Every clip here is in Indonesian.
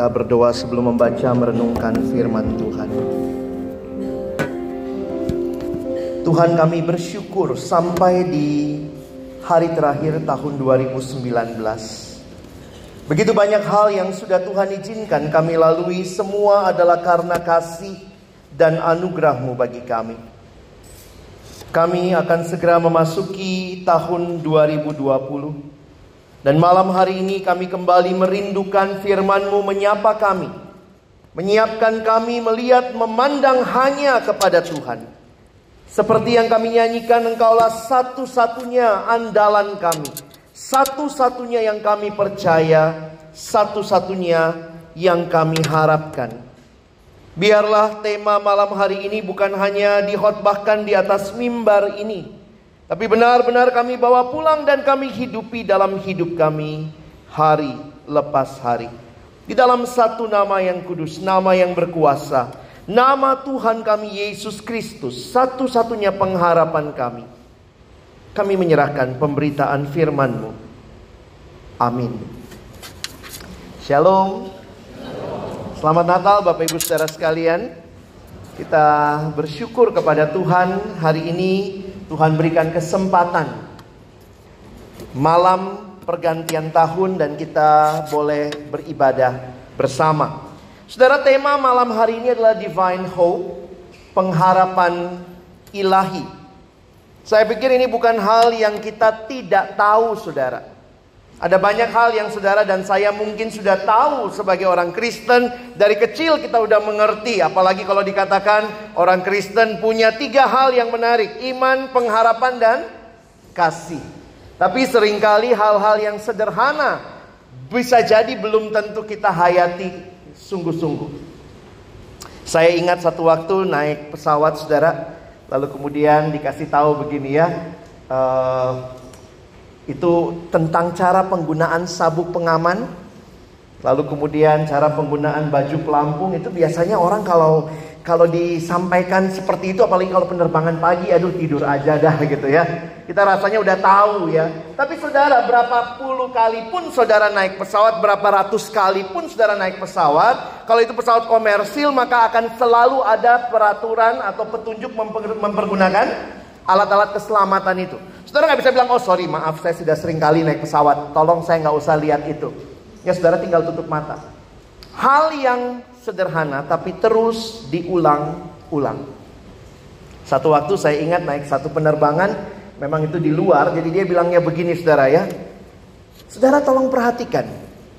kita berdoa sebelum membaca merenungkan firman Tuhan. Tuhan kami bersyukur sampai di hari terakhir tahun 2019. Begitu banyak hal yang sudah Tuhan izinkan kami lalui semua adalah karena kasih dan anugerah-Mu bagi kami. Kami akan segera memasuki tahun 2020. Dan malam hari ini kami kembali merindukan firman-Mu menyapa kami. Menyiapkan kami melihat memandang hanya kepada Tuhan. Seperti yang kami nyanyikan engkaulah satu-satunya andalan kami. Satu-satunya yang kami percaya. Satu-satunya yang kami harapkan. Biarlah tema malam hari ini bukan hanya dihotbahkan di atas mimbar ini, tapi benar-benar kami bawa pulang dan kami hidupi dalam hidup kami hari lepas hari. Di dalam satu nama yang kudus, nama yang berkuasa, nama Tuhan kami Yesus Kristus, satu-satunya pengharapan kami. Kami menyerahkan pemberitaan firman-Mu. Amin. Shalom. Selamat Natal Bapak Ibu Saudara sekalian. Kita bersyukur kepada Tuhan hari ini Tuhan berikan kesempatan malam pergantian tahun dan kita boleh beribadah bersama. Saudara tema malam hari ini adalah divine hope, pengharapan ilahi. Saya pikir ini bukan hal yang kita tidak tahu Saudara. Ada banyak hal yang saudara dan saya mungkin sudah tahu sebagai orang Kristen. Dari kecil kita udah mengerti. Apalagi kalau dikatakan orang Kristen punya tiga hal yang menarik. Iman, pengharapan, dan kasih. Tapi sering kali hal-hal yang sederhana bisa jadi belum tentu kita hayati sungguh-sungguh. Saya ingat satu waktu naik pesawat saudara. Lalu kemudian dikasih tahu begini ya. Uh, itu tentang cara penggunaan sabuk pengaman. Lalu kemudian cara penggunaan baju pelampung itu biasanya orang kalau kalau disampaikan seperti itu apalagi kalau penerbangan pagi aduh tidur aja dah gitu ya. Kita rasanya udah tahu ya. Tapi saudara berapa puluh kali pun saudara naik pesawat, berapa ratus kali pun saudara naik pesawat, kalau itu pesawat komersil maka akan selalu ada peraturan atau petunjuk mempergunakan alat-alat keselamatan itu. Saudara nggak bisa bilang, oh sorry maaf saya sudah sering kali naik pesawat, tolong saya nggak usah lihat itu. Ya saudara tinggal tutup mata. Hal yang sederhana tapi terus diulang-ulang. Satu waktu saya ingat naik satu penerbangan, memang itu di luar, jadi dia bilangnya begini saudara ya. Saudara tolong perhatikan,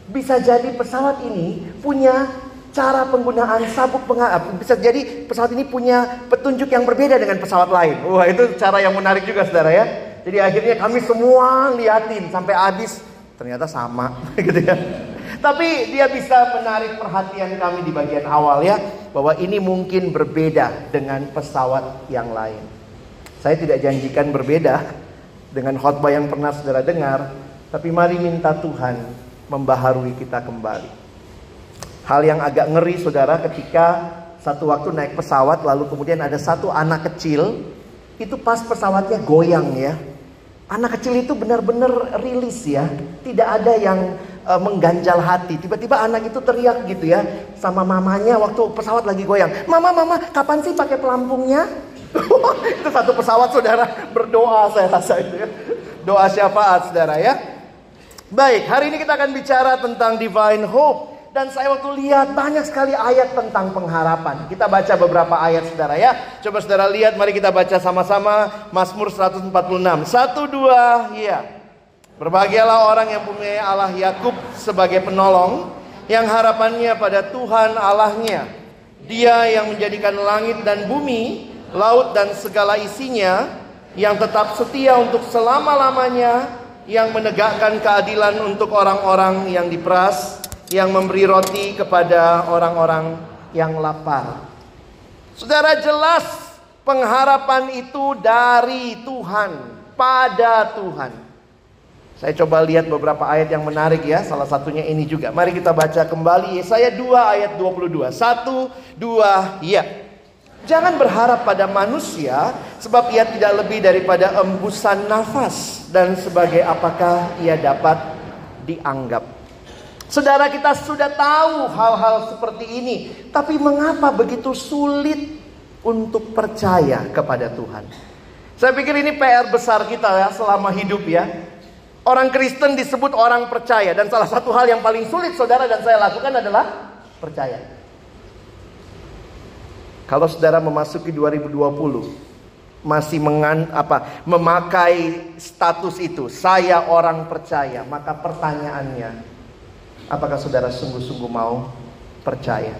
bisa jadi pesawat ini punya cara penggunaan sabuk pengaap bisa jadi pesawat ini punya petunjuk yang berbeda dengan pesawat lain. Wah, itu cara yang menarik juga Saudara ya. Jadi akhirnya kami semua liatin sampai habis ternyata sama gitu ya. Tapi dia bisa menarik perhatian kami di bagian awal ya bahwa ini mungkin berbeda dengan pesawat yang lain. Saya tidak janjikan berbeda dengan khotbah yang pernah saudara dengar, tapi mari minta Tuhan membaharui kita kembali. Hal yang agak ngeri saudara ketika satu waktu naik pesawat lalu kemudian ada satu anak kecil itu pas pesawatnya goyang ya Anak kecil itu benar-benar rilis ya. Tidak ada yang uh, mengganjal hati. Tiba-tiba anak itu teriak gitu ya sama mamanya waktu pesawat lagi goyang. Mama, mama, kapan sih pakai pelampungnya? itu satu pesawat saudara berdoa saya rasa itu ya. Doa syafaat saudara ya. Baik, hari ini kita akan bicara tentang divine hope. Dan saya waktu lihat banyak sekali ayat tentang pengharapan. Kita baca beberapa ayat saudara ya. Coba saudara lihat, mari kita baca sama-sama Mazmur 146. Satu dua, ya. Berbahagialah orang yang punya Allah Yakub sebagai penolong, yang harapannya pada Tuhan Allahnya. Dia yang menjadikan langit dan bumi, laut dan segala isinya, yang tetap setia untuk selama-lamanya, yang menegakkan keadilan untuk orang-orang yang diperas, yang memberi roti kepada orang-orang yang lapar. Saudara jelas pengharapan itu dari Tuhan, pada Tuhan. Saya coba lihat beberapa ayat yang menarik ya, salah satunya ini juga. Mari kita baca kembali Yesaya 2 ayat 22. 1 2 ya. Jangan berharap pada manusia sebab ia tidak lebih daripada embusan nafas dan sebagai apakah ia dapat dianggap. Saudara kita sudah tahu hal-hal seperti ini, tapi mengapa begitu sulit untuk percaya kepada Tuhan? Saya pikir ini PR besar kita ya selama hidup ya. Orang Kristen disebut orang percaya dan salah satu hal yang paling sulit saudara dan saya lakukan adalah percaya. Kalau saudara memasuki 2020 masih mengan apa memakai status itu saya orang percaya maka pertanyaannya Apakah saudara sungguh-sungguh mau percaya?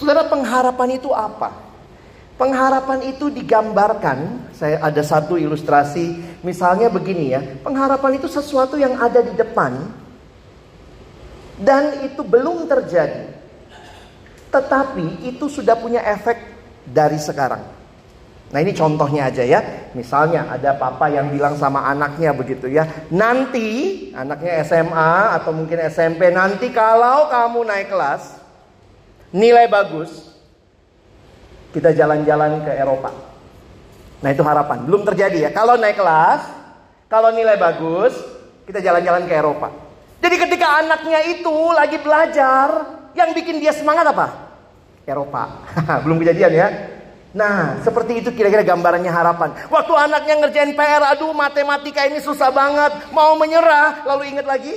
Saudara, pengharapan itu apa? Pengharapan itu digambarkan, saya ada satu ilustrasi, misalnya begini ya, pengharapan itu sesuatu yang ada di depan dan itu belum terjadi. Tetapi itu sudah punya efek dari sekarang. Nah ini contohnya aja ya. Misalnya ada papa yang bilang sama anaknya begitu ya. Nanti anaknya SMA atau mungkin SMP nanti kalau kamu naik kelas nilai bagus kita jalan-jalan ke Eropa. Nah itu harapan. Belum terjadi ya. Kalau naik kelas, kalau nilai bagus kita jalan-jalan ke Eropa. Jadi ketika anaknya itu lagi belajar, yang bikin dia semangat apa? Eropa. Belum kejadian ya. Nah, seperti itu kira-kira gambarannya harapan. Waktu anaknya ngerjain PR, aduh matematika ini susah banget, mau menyerah, lalu ingat lagi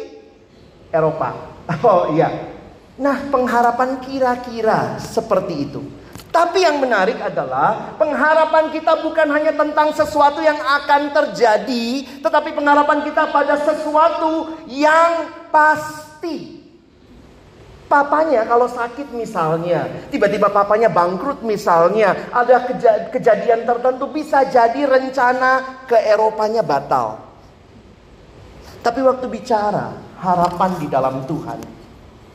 Eropa. Oh iya. Nah, pengharapan kira-kira seperti itu. Tapi yang menarik adalah pengharapan kita bukan hanya tentang sesuatu yang akan terjadi, tetapi pengharapan kita pada sesuatu yang pasti. Papanya kalau sakit misalnya, tiba-tiba papanya bangkrut misalnya, ada keja kejadian tertentu bisa jadi rencana ke Eropanya batal. Tapi waktu bicara harapan di dalam Tuhan,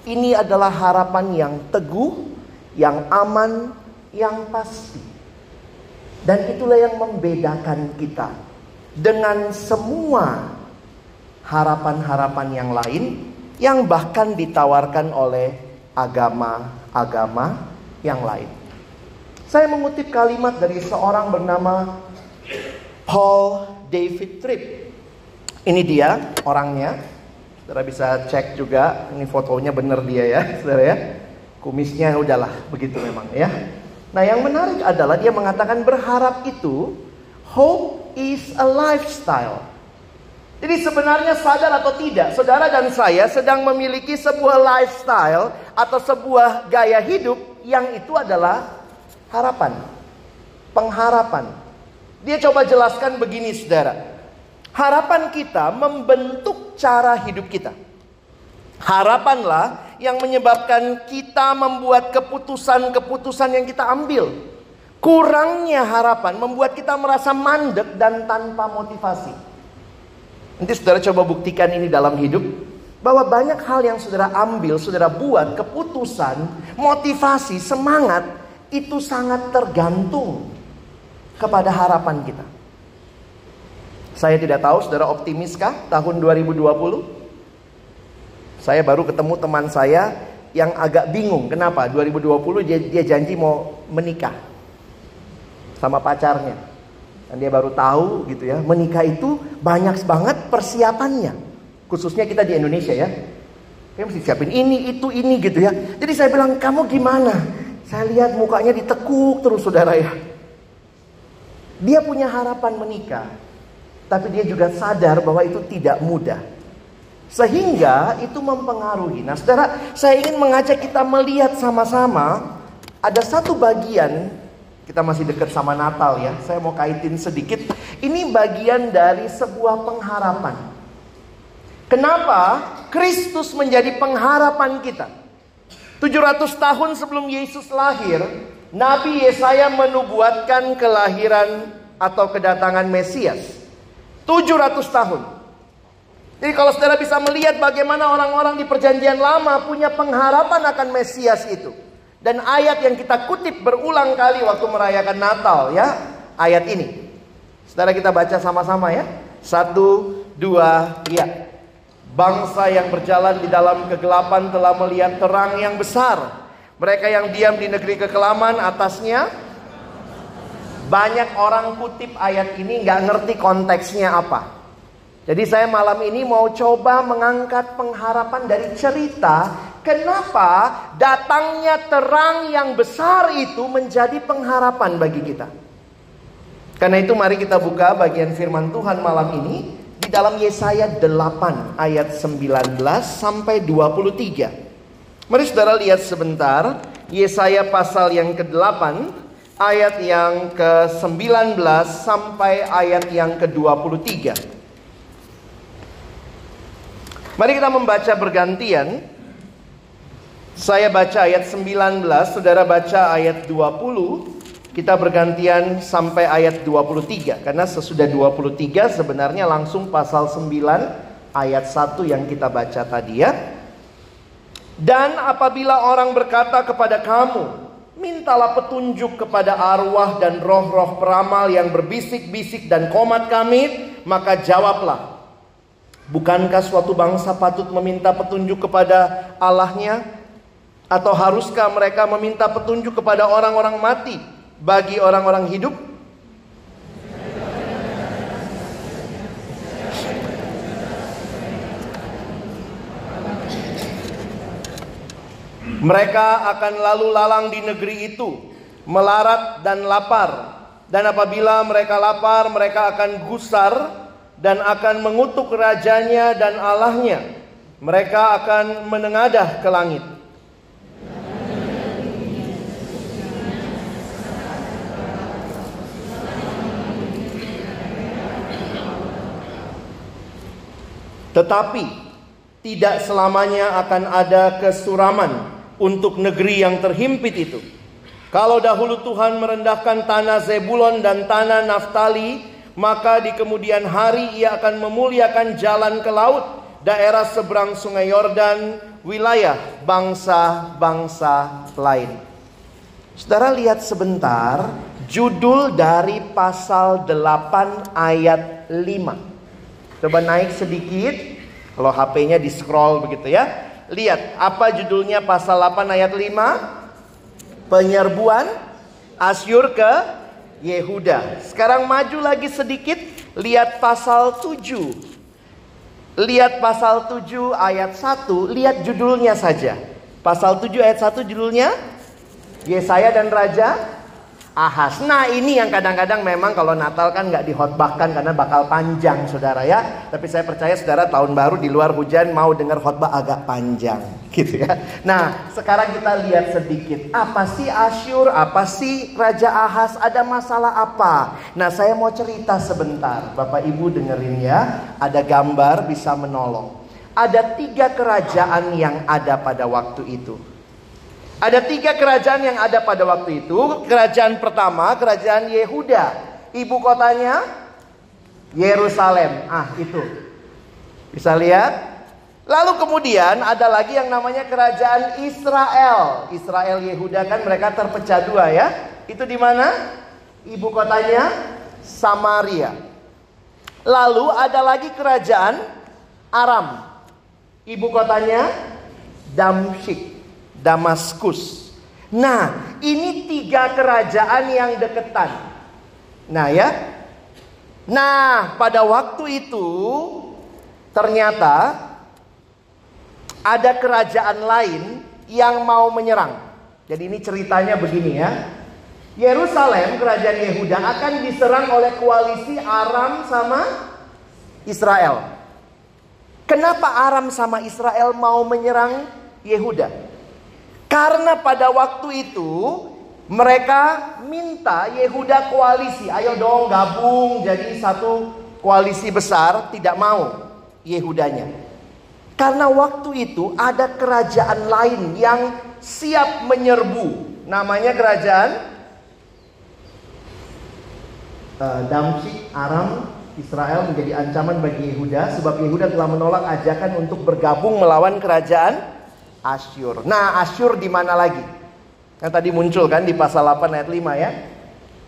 ini adalah harapan yang teguh, yang aman, yang pasti. Dan itulah yang membedakan kita dengan semua harapan-harapan yang lain yang bahkan ditawarkan oleh agama-agama yang lain. Saya mengutip kalimat dari seorang bernama Paul David Tripp. Ini dia orangnya. Saudara bisa cek juga, ini fotonya benar dia ya, saudara ya. Kumisnya udahlah, begitu memang ya. Nah yang menarik adalah dia mengatakan berharap itu, hope is a lifestyle. Jadi sebenarnya sadar atau tidak, saudara dan saya sedang memiliki sebuah lifestyle atau sebuah gaya hidup yang itu adalah harapan, pengharapan. Dia coba jelaskan begini saudara. Harapan kita membentuk cara hidup kita. Harapanlah yang menyebabkan kita membuat keputusan-keputusan yang kita ambil. Kurangnya harapan membuat kita merasa mandek dan tanpa motivasi. Nanti saudara coba buktikan ini dalam hidup. Bahwa banyak hal yang saudara ambil, saudara buat, keputusan, motivasi, semangat. Itu sangat tergantung kepada harapan kita. Saya tidak tahu saudara optimiskah tahun 2020? Saya baru ketemu teman saya yang agak bingung. Kenapa? 2020 dia, dia janji mau menikah sama pacarnya. Dan dia baru tahu gitu ya, menikah itu banyak banget persiapannya. Khususnya kita di Indonesia ya. Kita mesti siapin ini, itu, ini gitu ya. Jadi saya bilang, kamu gimana? Saya lihat mukanya ditekuk terus saudara ya. Dia punya harapan menikah. Tapi dia juga sadar bahwa itu tidak mudah. Sehingga itu mempengaruhi. Nah saudara, saya ingin mengajak kita melihat sama-sama. Ada satu bagian, kita masih dekat sama Natal ya. Saya mau kaitin sedikit. Ini bagian dari sebuah pengharapan. Kenapa Kristus menjadi pengharapan kita? 700 tahun sebelum Yesus lahir, Nabi Yesaya menubuatkan kelahiran atau kedatangan Mesias. 700 tahun. Jadi kalau saudara bisa melihat bagaimana orang-orang di perjanjian lama punya pengharapan akan Mesias itu. Dan ayat yang kita kutip berulang kali waktu merayakan Natal ya. Ayat ini. Saudara kita baca sama-sama ya. Satu, dua, ya. Bangsa yang berjalan di dalam kegelapan telah melihat terang yang besar. Mereka yang diam di negeri kekelaman atasnya banyak orang kutip ayat ini nggak ngerti konteksnya apa. Jadi saya malam ini mau coba mengangkat pengharapan dari cerita kenapa datangnya terang yang besar itu menjadi pengharapan bagi kita. Karena itu mari kita buka bagian firman Tuhan malam ini di dalam Yesaya 8 ayat 19 sampai 23. Mari saudara lihat sebentar Yesaya pasal yang ke-8 ayat yang ke-19 sampai ayat yang ke-23. Mari kita membaca bergantian. Saya baca ayat 19, saudara baca ayat 20. Kita bergantian sampai ayat 23 karena sesudah 23 sebenarnya langsung pasal 9 ayat 1 yang kita baca tadi ya. Dan apabila orang berkata kepada kamu, mintalah petunjuk kepada arwah dan roh-roh peramal yang berbisik-bisik dan komat kami, maka jawablah, bukankah suatu bangsa patut meminta petunjuk kepada Allahnya? Atau haruskah mereka meminta petunjuk kepada orang-orang mati bagi orang-orang hidup? Mereka akan lalu lalang di negeri itu, melarat dan lapar. Dan apabila mereka lapar, mereka akan gusar dan akan mengutuk rajanya dan Allahnya. Mereka akan menengadah ke langit. Tetapi tidak selamanya akan ada kesuraman untuk negeri yang terhimpit itu. Kalau dahulu Tuhan merendahkan tanah Zebulon dan tanah Naftali, maka di kemudian hari ia akan memuliakan jalan ke laut, daerah seberang sungai Yordan, wilayah bangsa-bangsa lain. Saudara lihat sebentar judul dari pasal 8 ayat 5. Coba naik sedikit. Kalau HP-nya di scroll begitu ya. Lihat apa judulnya pasal 8 ayat 5? Penyerbuan Asyur ke Yehuda. Sekarang maju lagi sedikit, lihat pasal 7. Lihat pasal 7 ayat 1, lihat judulnya saja. Pasal 7 ayat 1 judulnya Yesaya dan Raja Ahas. Nah ini yang kadang-kadang memang kalau Natal kan nggak dihotbahkan karena bakal panjang saudara ya. Tapi saya percaya saudara tahun baru di luar hujan mau dengar khotbah agak panjang gitu ya. Nah sekarang kita lihat sedikit apa sih Asyur, apa sih Raja Ahas, ada masalah apa? Nah saya mau cerita sebentar, Bapak Ibu dengerin ya. Ada gambar bisa menolong. Ada tiga kerajaan yang ada pada waktu itu. Ada tiga kerajaan yang ada pada waktu itu. Kerajaan pertama, kerajaan Yehuda. Ibu kotanya Yerusalem. Ah, itu. Bisa lihat? Lalu kemudian ada lagi yang namanya kerajaan Israel. Israel Yehuda kan mereka terpecah dua ya. Itu di mana? Ibu kotanya Samaria. Lalu ada lagi kerajaan Aram. Ibu kotanya Damsyik. Damaskus. Nah, ini tiga kerajaan yang deketan. Nah, ya. Nah, pada waktu itu ternyata ada kerajaan lain yang mau menyerang. Jadi ini ceritanya begini ya. Yerusalem, kerajaan Yehuda akan diserang oleh koalisi Aram sama Israel. Kenapa Aram sama Israel mau menyerang Yehuda? Karena pada waktu itu mereka minta Yehuda koalisi, ayo dong gabung jadi satu koalisi besar, tidak mau Yehudanya. Karena waktu itu ada kerajaan lain yang siap menyerbu. Namanya kerajaan uh, Damsyik, Aram, Israel menjadi ancaman bagi Yehuda sebab Yehuda telah menolak ajakan untuk bergabung melawan kerajaan Asyur. Nah, Asyur di mana lagi? Yang tadi muncul kan di pasal 8 ayat 5 ya.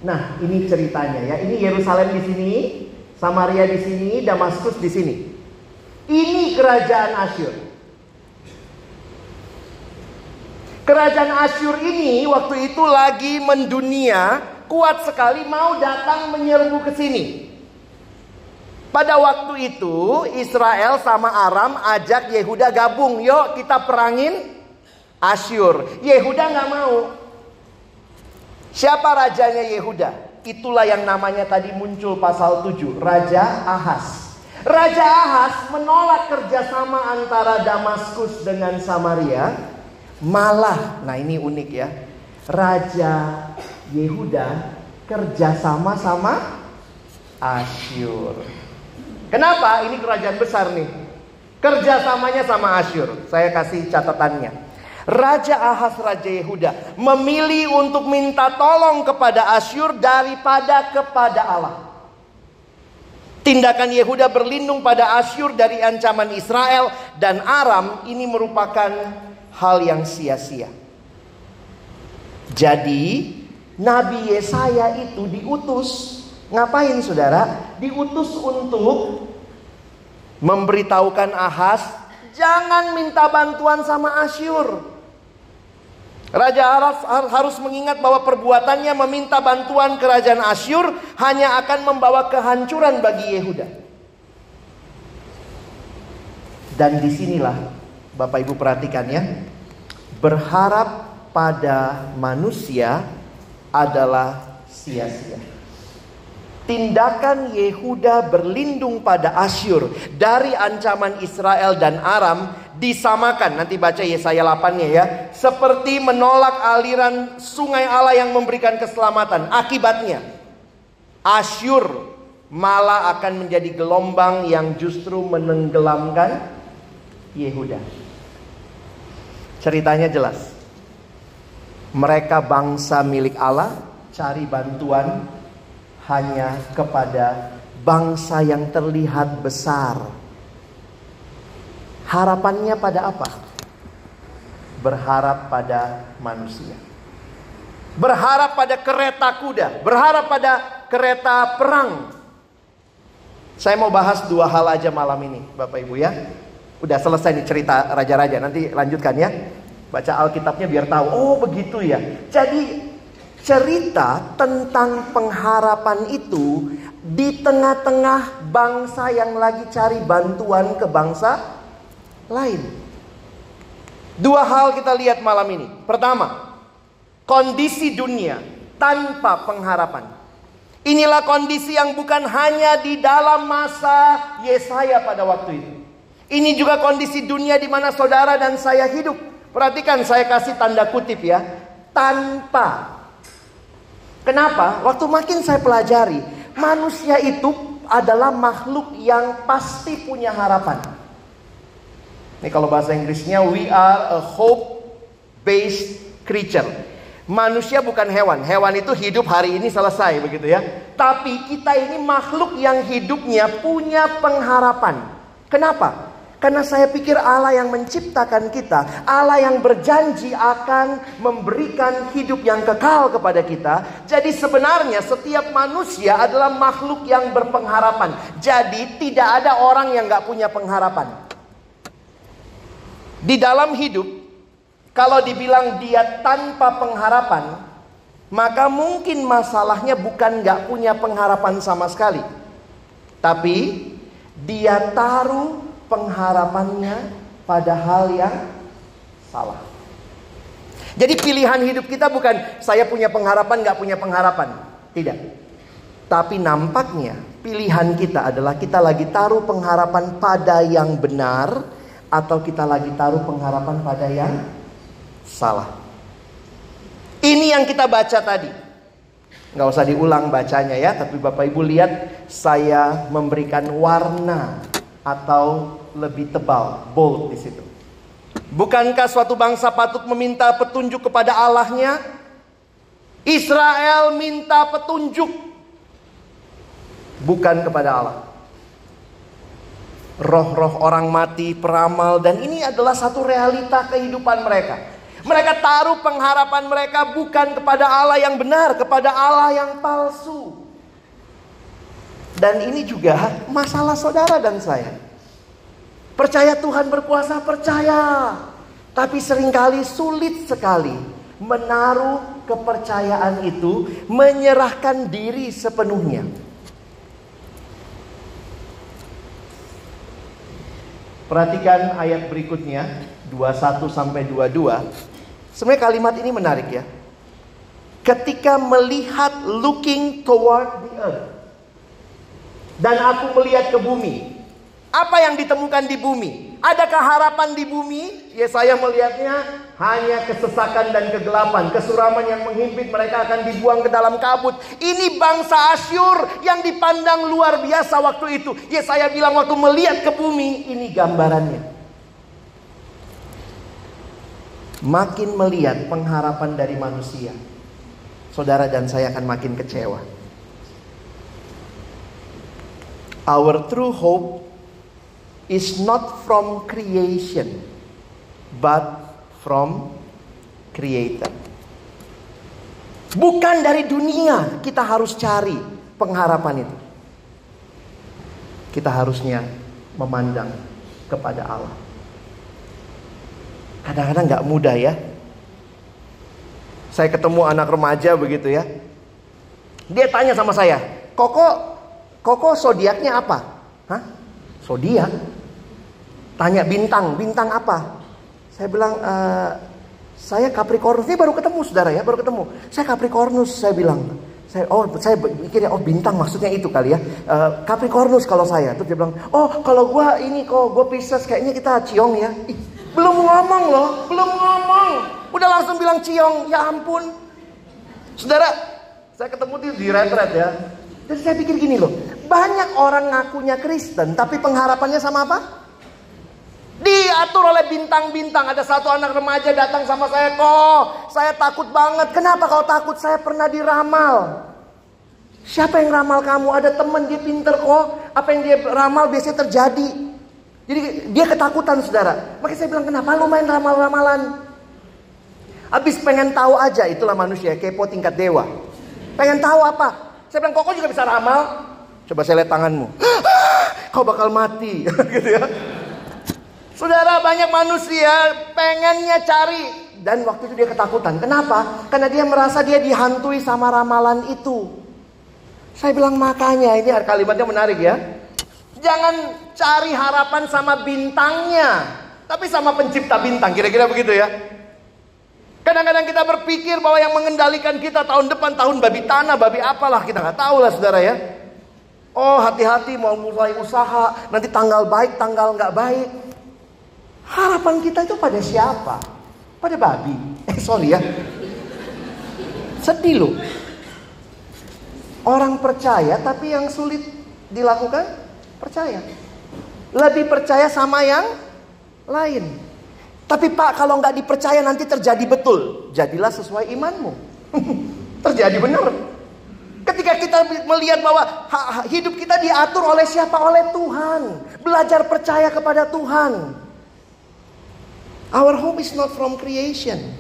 Nah, ini ceritanya ya. Ini Yerusalem di sini, Samaria di sini, Damaskus di sini. Ini kerajaan Asyur. Kerajaan Asyur ini waktu itu lagi mendunia, kuat sekali mau datang menyerbu ke sini. Pada waktu itu Israel sama Aram ajak Yehuda gabung. Yuk kita perangin Asyur. Yehuda nggak mau. Siapa rajanya Yehuda? Itulah yang namanya tadi muncul pasal 7. Raja Ahas. Raja Ahas menolak kerjasama antara Damaskus dengan Samaria. Malah, nah ini unik ya. Raja Yehuda kerjasama sama Asyur. Kenapa? Ini kerajaan besar nih. Kerjasamanya sama Asyur. Saya kasih catatannya. Raja Ahas, Raja Yehuda memilih untuk minta tolong kepada Asyur daripada kepada Allah. Tindakan Yehuda berlindung pada Asyur dari ancaman Israel dan Aram ini merupakan hal yang sia-sia. Jadi, Nabi Yesaya itu diutus. Ngapain saudara? Diutus untuk memberitahukan Ahaz, jangan minta bantuan sama Asyur. Raja Araf harus mengingat bahwa perbuatannya meminta bantuan kerajaan Asyur hanya akan membawa kehancuran bagi Yehuda. Dan di sinilah Bapak Ibu perhatikan ya, berharap pada manusia adalah sia-sia. Tindakan Yehuda berlindung pada Asyur dari ancaman Israel dan Aram disamakan. Nanti baca Yesaya 8-nya ya. Seperti menolak aliran sungai Allah yang memberikan keselamatan. Akibatnya Asyur malah akan menjadi gelombang yang justru menenggelamkan Yehuda. Ceritanya jelas. Mereka bangsa milik Allah cari bantuan hanya kepada bangsa yang terlihat besar. Harapannya pada apa? Berharap pada manusia. Berharap pada kereta kuda, berharap pada kereta perang. Saya mau bahas dua hal aja malam ini, Bapak Ibu ya. Udah selesai nih cerita raja-raja, nanti lanjutkan ya. Baca Alkitabnya biar tahu. Oh, begitu ya. Jadi cerita tentang pengharapan itu di tengah-tengah bangsa yang lagi cari bantuan ke bangsa lain. Dua hal kita lihat malam ini. Pertama, kondisi dunia tanpa pengharapan. Inilah kondisi yang bukan hanya di dalam masa Yesaya pada waktu itu. Ini juga kondisi dunia di mana saudara dan saya hidup. Perhatikan saya kasih tanda kutip ya. Tanpa Kenapa? Waktu makin saya pelajari, manusia itu adalah makhluk yang pasti punya harapan. Ini kalau bahasa Inggrisnya we are a hope based creature. Manusia bukan hewan. Hewan itu hidup hari ini selesai begitu ya. Tapi kita ini makhluk yang hidupnya punya pengharapan. Kenapa? Karena saya pikir Allah yang menciptakan kita, Allah yang berjanji akan memberikan hidup yang kekal kepada kita. Jadi sebenarnya setiap manusia adalah makhluk yang berpengharapan. Jadi tidak ada orang yang gak punya pengharapan. Di dalam hidup, kalau dibilang dia tanpa pengharapan, maka mungkin masalahnya bukan gak punya pengharapan sama sekali. Tapi dia taruh pengharapannya pada hal yang salah. Jadi pilihan hidup kita bukan saya punya pengharapan nggak punya pengharapan, tidak. Tapi nampaknya pilihan kita adalah kita lagi taruh pengharapan pada yang benar atau kita lagi taruh pengharapan pada yang salah. Ini yang kita baca tadi. Nggak usah diulang bacanya ya, tapi Bapak Ibu lihat saya memberikan warna atau lebih tebal, bold di situ. Bukankah suatu bangsa patut meminta petunjuk kepada Allahnya? Israel minta petunjuk bukan kepada Allah. Roh-roh orang mati, peramal dan ini adalah satu realita kehidupan mereka. Mereka taruh pengharapan mereka bukan kepada Allah yang benar, kepada Allah yang palsu. Dan ini juga masalah saudara dan saya. Percaya Tuhan berkuasa, percaya. Tapi sering kali sulit sekali menaruh kepercayaan itu, menyerahkan diri sepenuhnya. Perhatikan ayat berikutnya, 21 sampai 22. Sebenarnya kalimat ini menarik ya. Ketika melihat looking toward the earth. Dan aku melihat ke bumi. Apa yang ditemukan di bumi? Adakah harapan di bumi? Ya saya melihatnya hanya kesesakan dan kegelapan. Kesuraman yang menghimpit mereka akan dibuang ke dalam kabut. Ini bangsa Asyur yang dipandang luar biasa waktu itu. Ya saya bilang waktu melihat ke bumi, ini gambarannya. Makin melihat pengharapan dari manusia. Saudara dan saya akan makin kecewa. Our true hope is not from creation, but from creator. Bukan dari dunia kita harus cari pengharapan itu. Kita harusnya memandang kepada Allah. Kadang-kadang nggak mudah ya. Saya ketemu anak remaja begitu ya. Dia tanya sama saya, Koko, Koko zodiaknya apa? Hah? Zodiak? Tanya bintang, bintang apa? Saya bilang, e, saya Capricornus. Ini baru ketemu saudara ya, baru ketemu. Saya Capricornus, saya bilang. Saya, oh saya mikirnya oh bintang maksudnya itu kali ya. Uh, Capricornus kalau saya. Terus dia bilang, oh kalau gua ini kok gua Pisces kayaknya kita ciong ya. Ih, belum ngomong loh, belum ngomong. Udah langsung bilang ciong, ya ampun. Saudara, saya ketemu di, di retret ya. Dan saya pikir gini loh, banyak orang ngakunya Kristen, tapi pengharapannya sama apa? Diatur oleh bintang-bintang. Ada satu anak remaja datang sama saya, kok saya takut banget. Kenapa kau takut? Saya pernah diramal. Siapa yang ramal kamu? Ada teman dia pinter kok. Apa yang dia ramal biasanya terjadi. Jadi dia ketakutan saudara. Makanya saya bilang kenapa lu main ramal-ramalan? Habis pengen tahu aja itulah manusia kepo tingkat dewa. Pengen tahu apa? Saya bilang kok juga bisa ramal? Coba saya lihat tanganmu. Kau bakal mati gitu ya. Saudara banyak manusia pengennya cari dan waktu itu dia ketakutan. Kenapa? Karena dia merasa dia dihantui sama ramalan itu. Saya bilang makanya ini kalimatnya menarik ya. Jangan cari harapan sama bintangnya, tapi sama pencipta bintang. Kira-kira begitu ya. Kadang-kadang kita berpikir bahwa yang mengendalikan kita tahun depan tahun babi tanah, babi apalah kita nggak tahu lah saudara ya. Oh hati-hati mau mulai usaha, nanti tanggal baik, tanggal nggak baik. Harapan kita itu pada siapa? Pada babi. Eh sorry ya. Sedih loh. Orang percaya tapi yang sulit dilakukan percaya. Lebih percaya sama yang lain. Tapi pak kalau nggak dipercaya nanti terjadi betul. Jadilah sesuai imanmu. terjadi benar. Ketika kita melihat bahwa hidup kita diatur oleh siapa? Oleh Tuhan. Belajar percaya kepada Tuhan. Our hope is not from creation.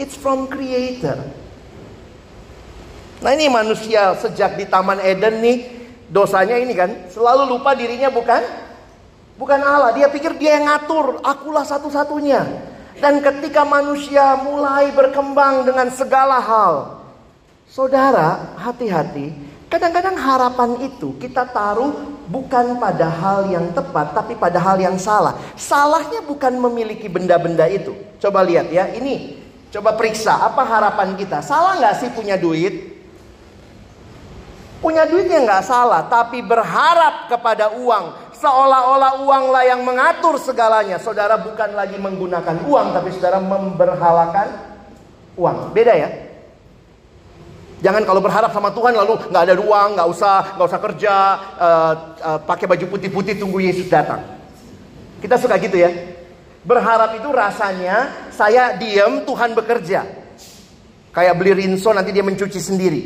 It's from creator. Nah ini manusia sejak di Taman Eden nih dosanya ini kan selalu lupa dirinya bukan bukan Allah. Dia pikir dia yang ngatur, akulah satu-satunya. Dan ketika manusia mulai berkembang dengan segala hal, saudara hati-hati. Kadang-kadang harapan itu kita taruh bukan pada hal yang tepat, tapi pada hal yang salah. Salahnya bukan memiliki benda-benda itu. Coba lihat ya, ini coba periksa apa harapan kita. Salah nggak sih punya duit? Punya duitnya nggak salah, tapi berharap kepada uang. Seolah-olah uanglah yang mengatur segalanya. Saudara bukan lagi menggunakan uang, tapi saudara memberhalakan uang. Beda ya? Jangan kalau berharap sama Tuhan lalu nggak ada uang, nggak usah nggak usah kerja, uh, uh, pakai baju putih-putih tunggu Yesus datang. Kita suka gitu ya. Berharap itu rasanya saya diam Tuhan bekerja. Kayak beli rinso nanti dia mencuci sendiri.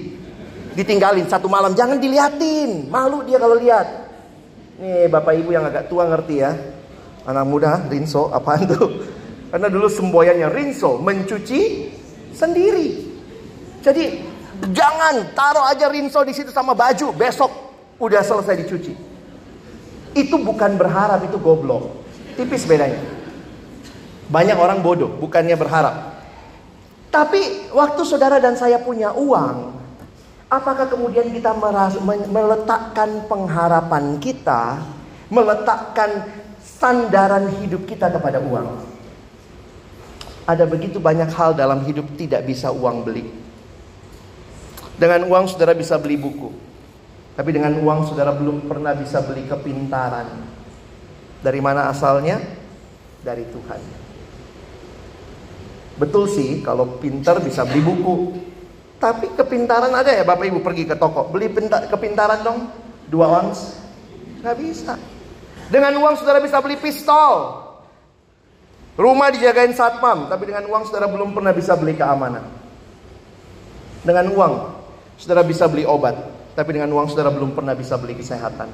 Ditinggalin satu malam, jangan diliatin. Malu dia kalau lihat. Nih bapak ibu yang agak tua ngerti ya. Anak muda rinso apaan tuh? Karena dulu semboyannya rinso mencuci sendiri. Jadi Jangan taruh aja rinso di situ sama baju, besok udah selesai dicuci. Itu bukan berharap, itu goblok. Tipis bedanya. Banyak orang bodoh, bukannya berharap. Tapi waktu saudara dan saya punya uang, apakah kemudian kita merasa, meletakkan pengharapan kita, meletakkan sandaran hidup kita kepada uang? Ada begitu banyak hal dalam hidup tidak bisa uang beli. Dengan uang saudara bisa beli buku. Tapi dengan uang saudara belum pernah bisa beli kepintaran. Dari mana asalnya? Dari Tuhan. Betul sih kalau pintar bisa beli buku. Tapi kepintaran ada ya Bapak Ibu pergi ke toko. Beli kepintaran dong. Dua ons. Gak bisa. Dengan uang saudara bisa beli pistol. Rumah dijagain satpam. Tapi dengan uang saudara belum pernah bisa beli keamanan. Dengan uang Saudara bisa beli obat, tapi dengan uang saudara belum pernah bisa beli kesehatan.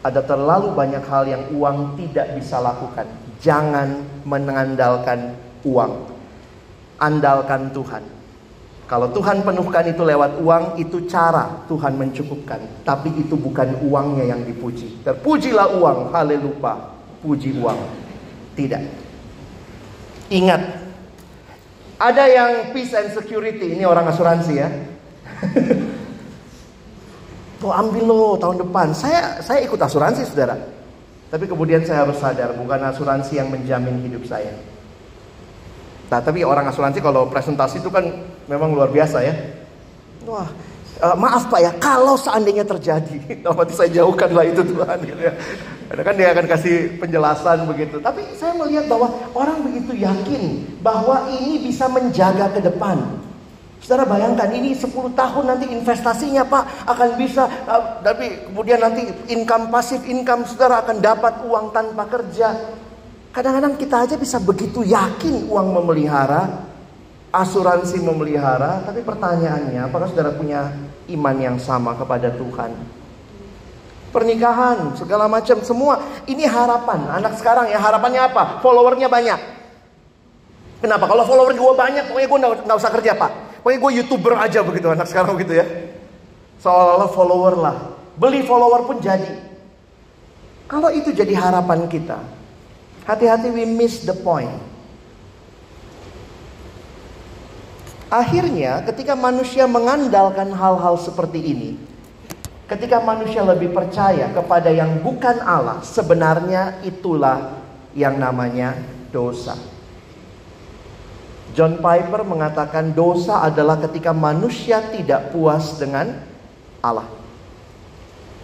Ada terlalu banyak hal yang uang tidak bisa lakukan. Jangan mengandalkan uang. andalkan Tuhan. Kalau Tuhan penuhkan itu lewat uang, itu cara Tuhan mencukupkan. Tapi itu bukan uangnya yang dipuji. Terpujilah uang, haleluya, puji uang. Tidak. Ingat, ada yang peace and security, ini orang asuransi ya. Tuh ambil lo tahun depan. Saya saya ikut asuransi saudara. Tapi kemudian saya harus sadar bukan asuransi yang menjamin hidup saya. Nah, tapi orang asuransi kalau presentasi itu kan memang luar biasa ya. Wah, uh, maaf Pak ya, kalau seandainya terjadi, nanti saya jauhkanlah itu Tuhan. Gitu ya. Karena kan dia akan kasih penjelasan begitu. Tapi saya melihat bahwa orang begitu yakin bahwa ini bisa menjaga ke depan. Saudara bayangkan ini 10 tahun nanti investasinya Pak akan bisa uh, tapi kemudian nanti income pasif income saudara akan dapat uang tanpa kerja. Kadang-kadang kita aja bisa begitu yakin uang memelihara, asuransi memelihara, tapi pertanyaannya apakah saudara punya iman yang sama kepada Tuhan? Pernikahan, segala macam semua ini harapan. Anak sekarang ya harapannya apa? Followernya banyak. Kenapa? Kalau follower gue banyak, pokoknya gue nggak usah kerja pak. Pokoknya gue youtuber aja begitu anak sekarang begitu ya. Seolah-olah follower lah. Beli follower pun jadi. Kalau itu jadi harapan kita, Hati-hati we miss the point. Akhirnya ketika manusia mengandalkan hal-hal seperti ini, ketika manusia lebih percaya kepada yang bukan Allah, sebenarnya itulah yang namanya dosa. John Piper mengatakan dosa adalah ketika manusia tidak puas dengan Allah.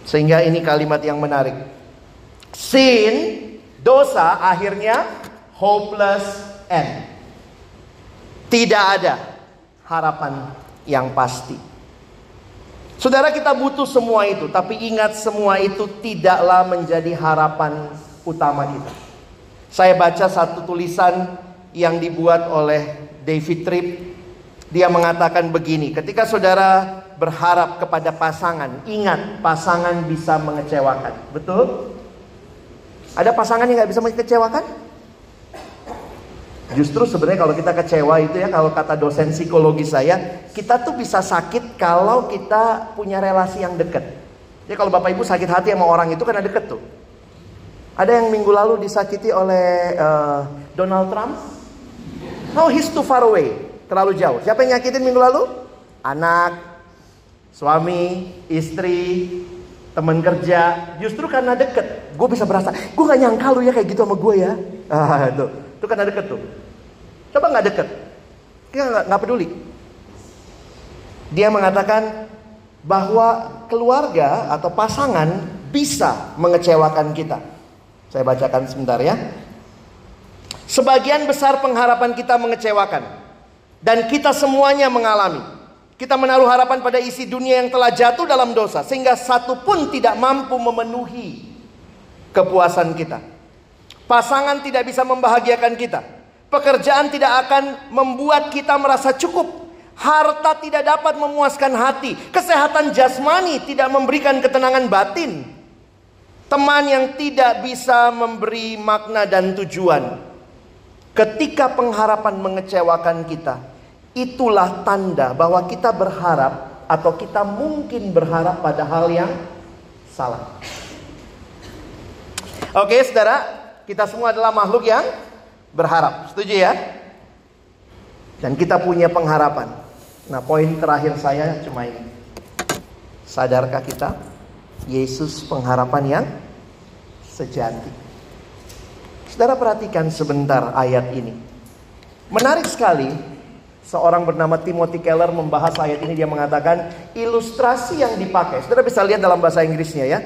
Sehingga ini kalimat yang menarik. Sin Dosa akhirnya hopeless end. Tidak ada harapan yang pasti. Saudara kita butuh semua itu, tapi ingat semua itu tidaklah menjadi harapan utama kita. Saya baca satu tulisan yang dibuat oleh David Tripp. Dia mengatakan begini, ketika saudara berharap kepada pasangan, ingat pasangan bisa mengecewakan. Betul? Ada pasangan yang nggak bisa mengecewakan? Justru sebenarnya kalau kita kecewa itu ya kalau kata dosen psikologi saya, kita tuh bisa sakit kalau kita punya relasi yang dekat. Jadi kalau Bapak Ibu sakit hati sama orang itu karena deket tuh. Ada yang minggu lalu disakiti oleh uh, Donald Trump. No, he's too far away. Terlalu jauh. Siapa yang nyakitin minggu lalu? Anak, suami, istri, teman kerja, justru karena deket, gue bisa berasa, gue gak nyangka lu ya kayak gitu sama gue ya. Ah, itu, itu karena deket tuh. Coba nggak deket, dia nggak peduli. Dia mengatakan bahwa keluarga atau pasangan bisa mengecewakan kita. Saya bacakan sebentar ya. Sebagian besar pengharapan kita mengecewakan dan kita semuanya mengalami. Kita menaruh harapan pada isi dunia yang telah jatuh dalam dosa sehingga satu pun tidak mampu memenuhi kepuasan kita. Pasangan tidak bisa membahagiakan kita. Pekerjaan tidak akan membuat kita merasa cukup. Harta tidak dapat memuaskan hati. Kesehatan jasmani tidak memberikan ketenangan batin. Teman yang tidak bisa memberi makna dan tujuan. Ketika pengharapan mengecewakan kita, itulah tanda bahwa kita berharap atau kita mungkin berharap pada hal yang salah. Oke, saudara, kita semua adalah makhluk yang berharap. Setuju ya? Dan kita punya pengharapan. Nah, poin terakhir saya cuma ini. Sadarkah kita Yesus pengharapan yang sejati? Saudara perhatikan sebentar ayat ini. Menarik sekali Seorang bernama Timothy Keller membahas ayat ini dia mengatakan ilustrasi yang dipakai. Saudara bisa lihat dalam bahasa Inggrisnya ya.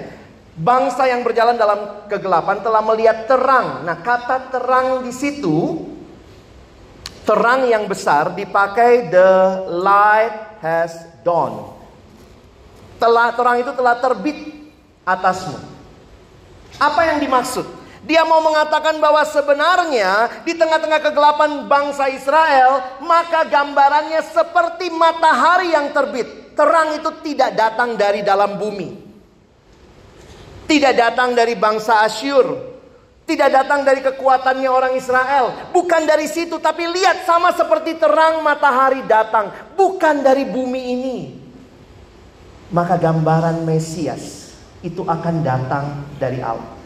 Bangsa yang berjalan dalam kegelapan telah melihat terang. Nah, kata terang di situ terang yang besar dipakai the light has dawned. Telah terang itu telah terbit atasmu. Apa yang dimaksud? Dia mau mengatakan bahwa sebenarnya di tengah-tengah kegelapan bangsa Israel, maka gambarannya seperti matahari yang terbit. Terang itu tidak datang dari dalam bumi. Tidak datang dari bangsa Asyur. Tidak datang dari kekuatannya orang Israel. Bukan dari situ. Tapi lihat sama seperti terang matahari datang. Bukan dari bumi ini. Maka gambaran Mesias itu akan datang dari Allah.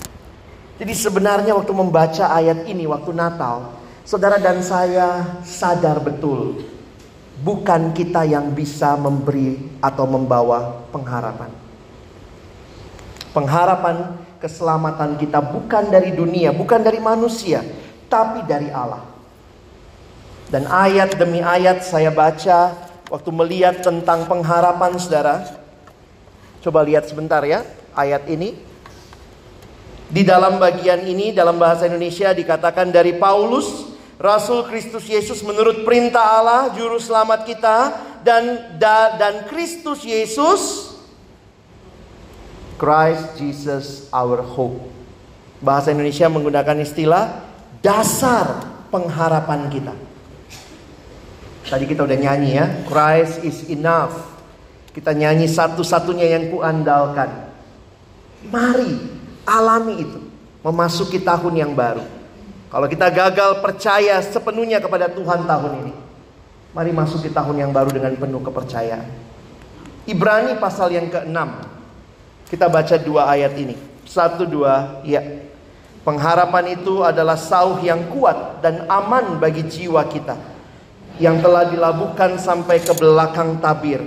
Jadi sebenarnya waktu membaca ayat ini waktu Natal. Saudara dan saya sadar betul. Bukan kita yang bisa memberi atau membawa pengharapan. Pengharapan keselamatan kita bukan dari dunia, bukan dari manusia, tapi dari Allah. Dan ayat demi ayat saya baca waktu melihat tentang pengharapan saudara. Coba lihat sebentar ya ayat ini. Di dalam bagian ini dalam bahasa Indonesia dikatakan dari Paulus, Rasul Kristus Yesus menurut perintah Allah juru selamat kita dan dan Kristus Yesus Christ Jesus our hope. Bahasa Indonesia menggunakan istilah dasar pengharapan kita. Tadi kita udah nyanyi ya, Christ is enough. Kita nyanyi satu-satunya yang kuandalkan. Mari alami itu, memasuki tahun yang baru. Kalau kita gagal percaya sepenuhnya kepada Tuhan tahun ini, mari masuki tahun yang baru dengan penuh kepercayaan. Ibrani pasal yang ke-6 kita baca dua ayat ini. Satu dua, ya. Pengharapan itu adalah sauh yang kuat dan aman bagi jiwa kita. Yang telah dilabuhkan sampai ke belakang tabir.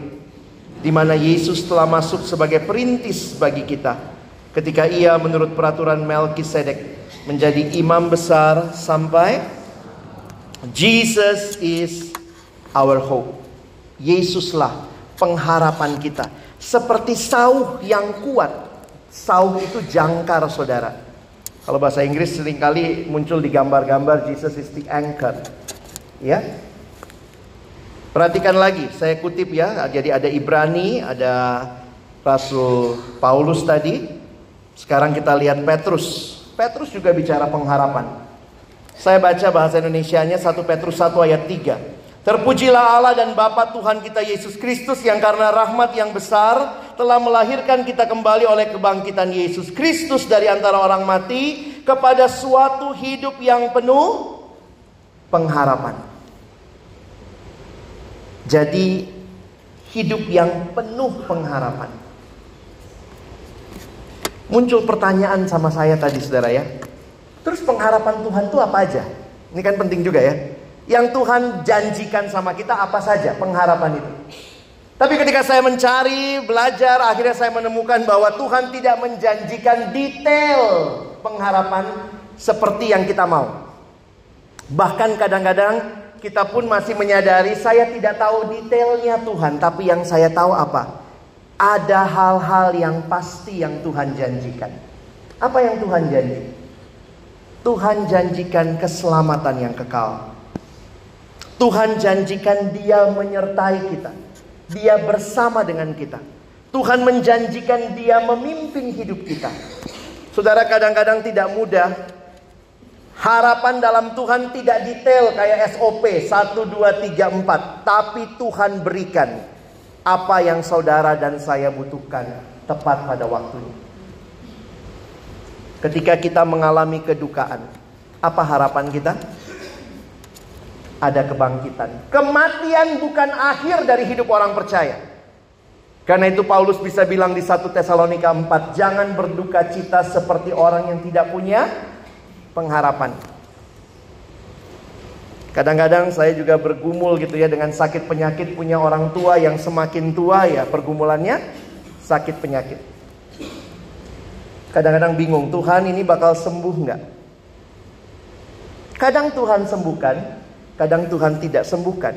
Di mana Yesus telah masuk sebagai perintis bagi kita. Ketika ia menurut peraturan Melkisedek menjadi imam besar sampai Jesus is our hope. Yesuslah pengharapan kita seperti sauh yang kuat. Sauh itu jangkar saudara. Kalau bahasa Inggris sering kali muncul di gambar-gambar Jesus is the anchor. Ya. Perhatikan lagi, saya kutip ya. Jadi ada Ibrani, ada Rasul Paulus tadi. Sekarang kita lihat Petrus. Petrus juga bicara pengharapan. Saya baca bahasa Indonesianya 1 Petrus 1 ayat 3. Terpujilah Allah dan Bapa Tuhan kita Yesus Kristus yang karena rahmat yang besar telah melahirkan kita kembali oleh kebangkitan Yesus Kristus dari antara orang mati kepada suatu hidup yang penuh pengharapan. Jadi hidup yang penuh pengharapan. Muncul pertanyaan sama saya tadi saudara ya. Terus pengharapan Tuhan itu apa aja? Ini kan penting juga ya. Yang Tuhan janjikan sama kita apa saja pengharapan itu. Tapi ketika saya mencari, belajar, akhirnya saya menemukan bahwa Tuhan tidak menjanjikan detail pengharapan seperti yang kita mau. Bahkan kadang-kadang kita pun masih menyadari saya tidak tahu detailnya Tuhan, tapi yang saya tahu apa? Ada hal-hal yang pasti yang Tuhan janjikan. Apa yang Tuhan janji? Tuhan janjikan keselamatan yang kekal. Tuhan janjikan dia menyertai kita. Dia bersama dengan kita. Tuhan menjanjikan dia memimpin hidup kita. Saudara kadang-kadang tidak mudah. Harapan dalam Tuhan tidak detail kayak SOP 1, 2, 3, 4. Tapi Tuhan berikan apa yang saudara dan saya butuhkan tepat pada waktunya. Ketika kita mengalami kedukaan, apa harapan kita? Ada kebangkitan. Kematian bukan akhir dari hidup orang percaya. Karena itu Paulus bisa bilang di 1 Tesalonika 4, jangan berduka cita seperti orang yang tidak punya pengharapan. Kadang-kadang saya juga bergumul gitu ya dengan sakit penyakit punya orang tua yang semakin tua ya pergumulannya sakit penyakit. Kadang-kadang bingung, Tuhan ini bakal sembuh nggak? Kadang Tuhan sembuhkan, Kadang Tuhan tidak sembuhkan.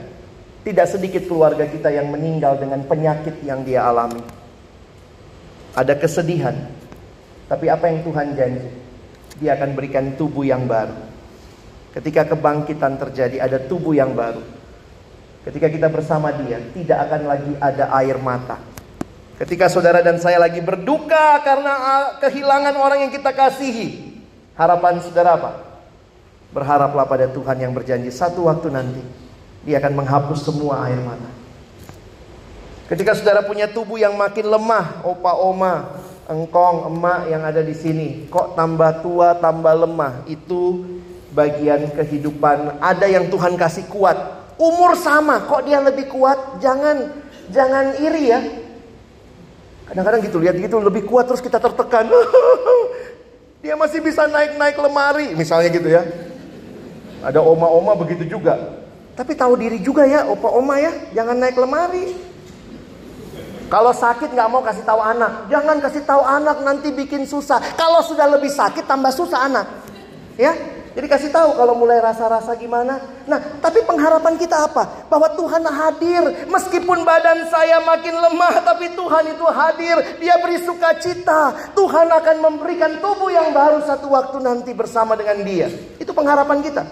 Tidak sedikit keluarga kita yang meninggal dengan penyakit yang dia alami. Ada kesedihan. Tapi apa yang Tuhan janji? Dia akan berikan tubuh yang baru. Ketika kebangkitan terjadi ada tubuh yang baru. Ketika kita bersama dia tidak akan lagi ada air mata. Ketika saudara dan saya lagi berduka karena ah, kehilangan orang yang kita kasihi. Harapan saudara apa? Berharaplah pada Tuhan yang berjanji satu waktu nanti Dia akan menghapus semua air mata. Ketika saudara punya tubuh yang makin lemah, opa oma, engkong, emak yang ada di sini, kok tambah tua, tambah lemah. Itu bagian kehidupan. Ada yang Tuhan kasih kuat. Umur sama, kok dia lebih kuat? Jangan jangan iri ya. Kadang-kadang gitu lihat gitu lebih kuat terus kita tertekan. dia masih bisa naik-naik lemari, misalnya gitu ya. Ada oma-oma begitu juga. Tapi tahu diri juga ya, opa oma ya, jangan naik lemari. Kalau sakit nggak mau kasih tahu anak, jangan kasih tahu anak nanti bikin susah. Kalau sudah lebih sakit tambah susah anak, ya. Jadi kasih tahu kalau mulai rasa-rasa gimana. Nah, tapi pengharapan kita apa? Bahwa Tuhan hadir. Meskipun badan saya makin lemah, tapi Tuhan itu hadir. Dia beri sukacita. Tuhan akan memberikan tubuh yang baru satu waktu nanti bersama dengan dia. Itu pengharapan kita.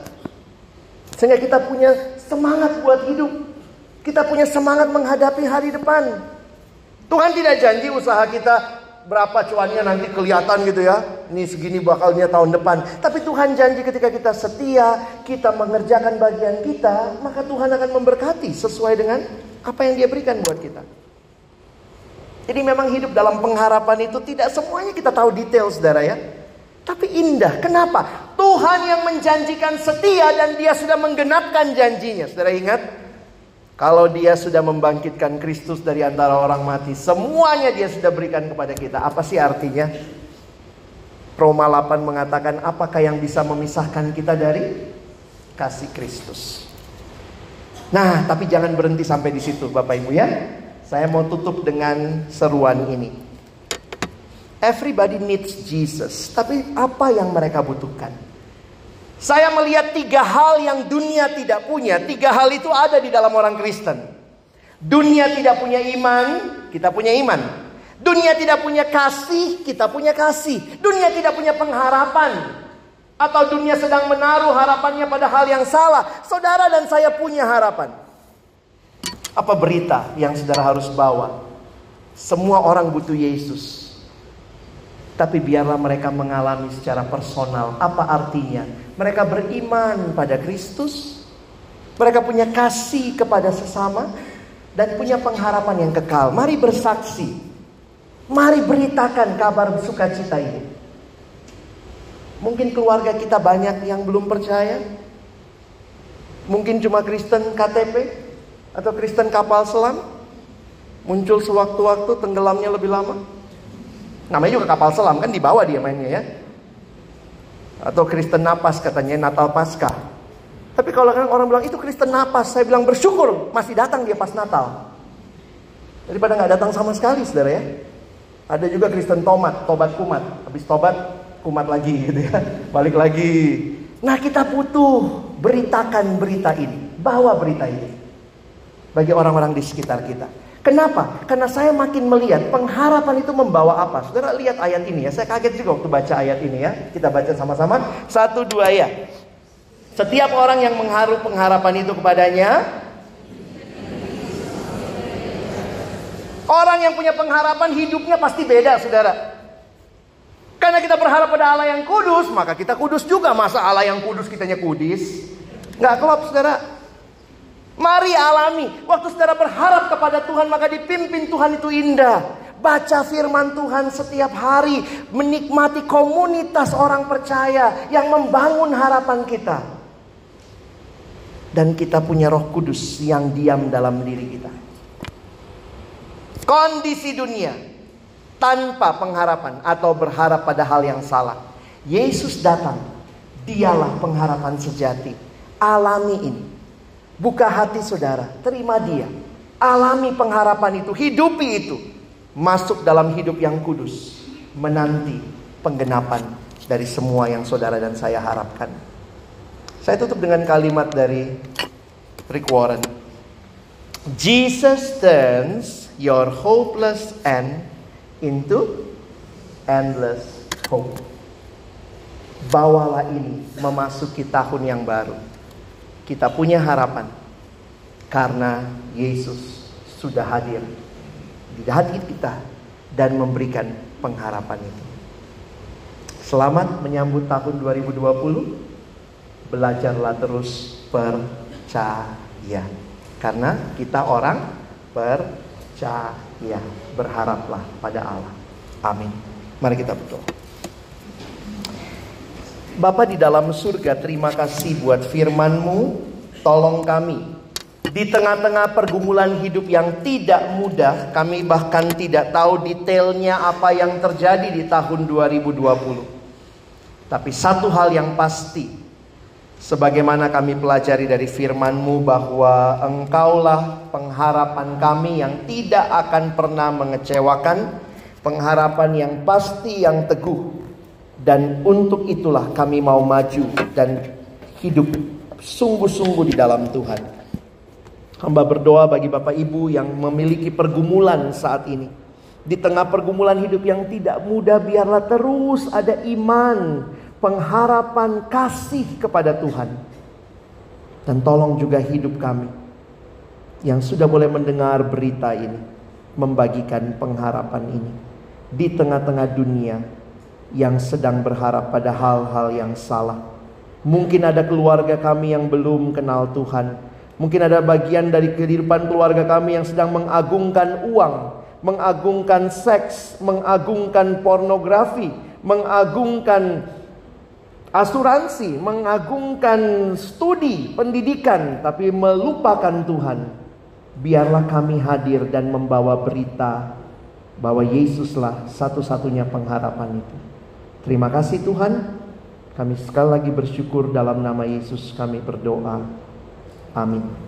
Sehingga kita punya semangat buat hidup. Kita punya semangat menghadapi hari depan. Tuhan tidak janji usaha kita berapa cuannya nanti kelihatan gitu ya. Ini segini bakalnya tahun depan. Tapi Tuhan janji ketika kita setia, kita mengerjakan bagian kita, maka Tuhan akan memberkati sesuai dengan apa yang dia berikan buat kita. Jadi memang hidup dalam pengharapan itu tidak semuanya kita tahu detail saudara ya. Tapi indah. Kenapa? Tuhan yang menjanjikan setia dan dia sudah menggenapkan janjinya. Saudara ingat? Kalau dia sudah membangkitkan Kristus dari antara orang mati, semuanya dia sudah berikan kepada kita. Apa sih artinya? Roma 8 mengatakan, apakah yang bisa memisahkan kita dari kasih Kristus? Nah, tapi jangan berhenti sampai di situ, Bapak Ibu ya. Saya mau tutup dengan seruan ini. Everybody needs Jesus, tapi apa yang mereka butuhkan? Saya melihat tiga hal yang dunia tidak punya. Tiga hal itu ada di dalam orang Kristen. Dunia tidak punya iman, kita punya iman. Dunia tidak punya kasih, kita punya kasih. Dunia tidak punya pengharapan. Atau dunia sedang menaruh harapannya pada hal yang salah. Saudara dan saya punya harapan. Apa berita yang saudara harus bawa? Semua orang butuh Yesus. Tapi biarlah mereka mengalami secara personal. Apa artinya? Mereka beriman pada Kristus. Mereka punya kasih kepada sesama. Dan punya pengharapan yang kekal. Mari bersaksi. Mari beritakan kabar sukacita ini. Mungkin keluarga kita banyak yang belum percaya. Mungkin cuma Kristen KTP. Atau Kristen kapal selam. Muncul sewaktu-waktu tenggelamnya lebih lama. Namanya juga kapal selam kan di bawah dia mainnya ya. Atau Kristen napas katanya Natal Paskah. Tapi kalau kan orang bilang itu Kristen napas, saya bilang bersyukur masih datang dia pas Natal. Daripada nggak datang sama sekali, saudara ya. Ada juga Kristen tomat, tobat kumat. Habis tobat, kumat lagi gitu ya. Balik lagi. Nah kita butuh beritakan berita ini. Bawa berita ini. Bagi orang-orang di sekitar kita. Kenapa? Karena saya makin melihat pengharapan itu membawa apa. Saudara lihat ayat ini ya. Saya kaget juga waktu baca ayat ini ya. Kita baca sama-sama. Satu dua ya. Setiap orang yang mengharu pengharapan itu kepadanya. Orang yang punya pengharapan hidupnya pasti beda saudara. Karena kita berharap pada Allah yang kudus, maka kita kudus juga. Masa Allah yang kudus kitanya kudis? Nggak klop saudara. Mari alami. Waktu saudara berharap kepada Tuhan maka dipimpin Tuhan itu indah. Baca firman Tuhan setiap hari. Menikmati komunitas orang percaya yang membangun harapan kita. Dan kita punya roh kudus yang diam dalam diri kita. Kondisi dunia tanpa pengharapan atau berharap pada hal yang salah. Yesus datang. Dialah pengharapan sejati. Alami ini. Buka hati saudara, terima dia. Alami pengharapan itu, hidupi itu. Masuk dalam hidup yang kudus. Menanti penggenapan dari semua yang saudara dan saya harapkan. Saya tutup dengan kalimat dari Rick Warren. Jesus turns your hopeless end into endless hope. Bawalah ini memasuki tahun yang baru kita punya harapan karena Yesus sudah hadir di hati kita dan memberikan pengharapan itu. Selamat menyambut tahun 2020. Belajarlah terus percaya. Karena kita orang percaya. Berharaplah pada Allah. Amin. Mari kita berdoa. Bapa di dalam surga, terima kasih buat firman-Mu. Tolong kami di tengah-tengah pergumulan hidup yang tidak mudah, kami bahkan tidak tahu detailnya apa yang terjadi di tahun 2020. Tapi satu hal yang pasti, sebagaimana kami pelajari dari firman-Mu bahwa Engkaulah pengharapan kami yang tidak akan pernah mengecewakan, pengharapan yang pasti yang teguh. Dan untuk itulah kami mau maju dan hidup sungguh-sungguh di dalam Tuhan. Hamba berdoa bagi Bapak Ibu yang memiliki pergumulan saat ini. Di tengah pergumulan hidup yang tidak mudah, biarlah terus ada iman, pengharapan, kasih kepada Tuhan. Dan tolong juga hidup kami yang sudah boleh mendengar berita ini, membagikan pengharapan ini di tengah-tengah dunia yang sedang berharap pada hal-hal yang salah. Mungkin ada keluarga kami yang belum kenal Tuhan. Mungkin ada bagian dari kehidupan keluarga kami yang sedang mengagungkan uang, mengagungkan seks, mengagungkan pornografi, mengagungkan asuransi, mengagungkan studi, pendidikan, tapi melupakan Tuhan. Biarlah kami hadir dan membawa berita bahwa Yesuslah satu-satunya pengharapan itu. Terima kasih Tuhan. Kami sekali lagi bersyukur dalam nama Yesus kami berdoa. Amin.